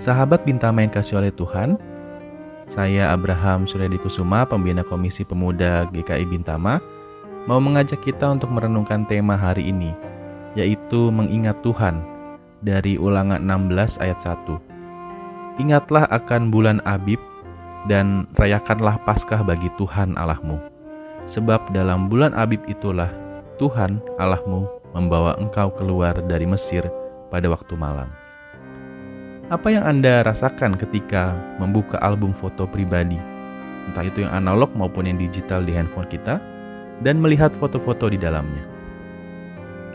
Sahabat Bintama yang kasih oleh Tuhan, saya Abraham Suryadi Kusuma, pembina Komisi Pemuda GKI Bintama, mau mengajak kita untuk merenungkan tema hari ini, yaitu mengingat Tuhan dari ulangan 16 ayat 1. Ingatlah akan bulan Abib dan rayakanlah Paskah bagi Tuhan Allahmu. Sebab dalam bulan Abib itulah Tuhan Allahmu membawa engkau keluar dari Mesir pada waktu malam. Apa yang Anda rasakan ketika membuka album foto pribadi, entah itu yang analog maupun yang digital di handphone kita, dan melihat foto-foto di dalamnya?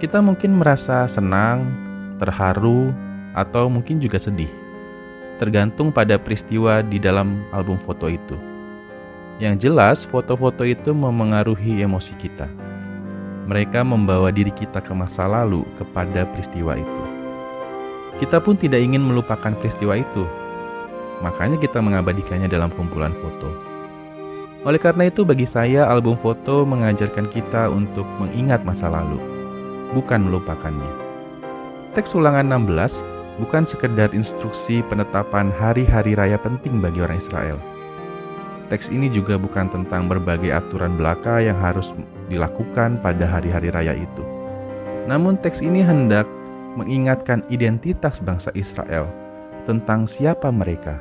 Kita mungkin merasa senang, terharu, atau mungkin juga sedih, tergantung pada peristiwa di dalam album foto itu. Yang jelas, foto-foto itu memengaruhi emosi kita. Mereka membawa diri kita ke masa lalu kepada peristiwa itu. Kita pun tidak ingin melupakan peristiwa itu, makanya kita mengabadikannya dalam kumpulan foto. Oleh karena itu, bagi saya, album foto mengajarkan kita untuk mengingat masa lalu, bukan melupakannya. Teks ulangan 16 bukan sekedar instruksi penetapan hari-hari raya penting bagi orang Israel. Teks ini juga bukan tentang berbagai aturan belaka yang harus dilakukan pada hari-hari raya itu. Namun teks ini hendak mengingatkan identitas bangsa Israel tentang siapa mereka.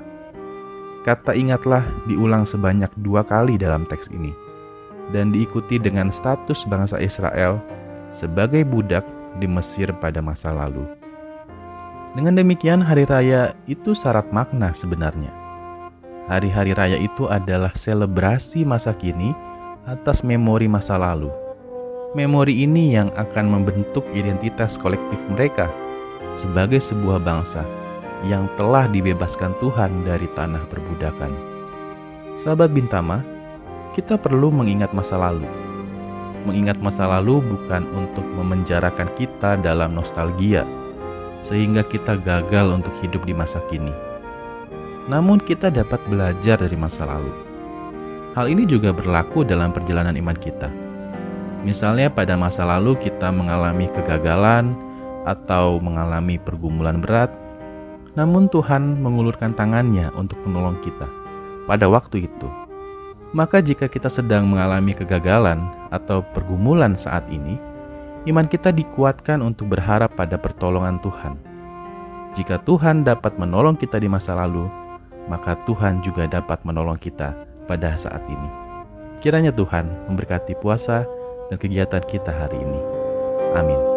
Kata ingatlah diulang sebanyak dua kali dalam teks ini, dan diikuti dengan status bangsa Israel sebagai budak di Mesir pada masa lalu. Dengan demikian, hari raya itu syarat makna sebenarnya. Hari-hari raya itu adalah selebrasi masa kini atas memori masa lalu Memori ini yang akan membentuk identitas kolektif mereka sebagai sebuah bangsa yang telah dibebaskan Tuhan dari tanah perbudakan. Sahabat Bintama, kita perlu mengingat masa lalu. Mengingat masa lalu bukan untuk memenjarakan kita dalam nostalgia, sehingga kita gagal untuk hidup di masa kini. Namun, kita dapat belajar dari masa lalu. Hal ini juga berlaku dalam perjalanan iman kita Misalnya pada masa lalu kita mengalami kegagalan atau mengalami pergumulan berat, namun Tuhan mengulurkan tangannya untuk menolong kita pada waktu itu. Maka jika kita sedang mengalami kegagalan atau pergumulan saat ini, iman kita dikuatkan untuk berharap pada pertolongan Tuhan. Jika Tuhan dapat menolong kita di masa lalu, maka Tuhan juga dapat menolong kita pada saat ini. Kiranya Tuhan memberkati puasa dan kegiatan kita hari ini. Amin.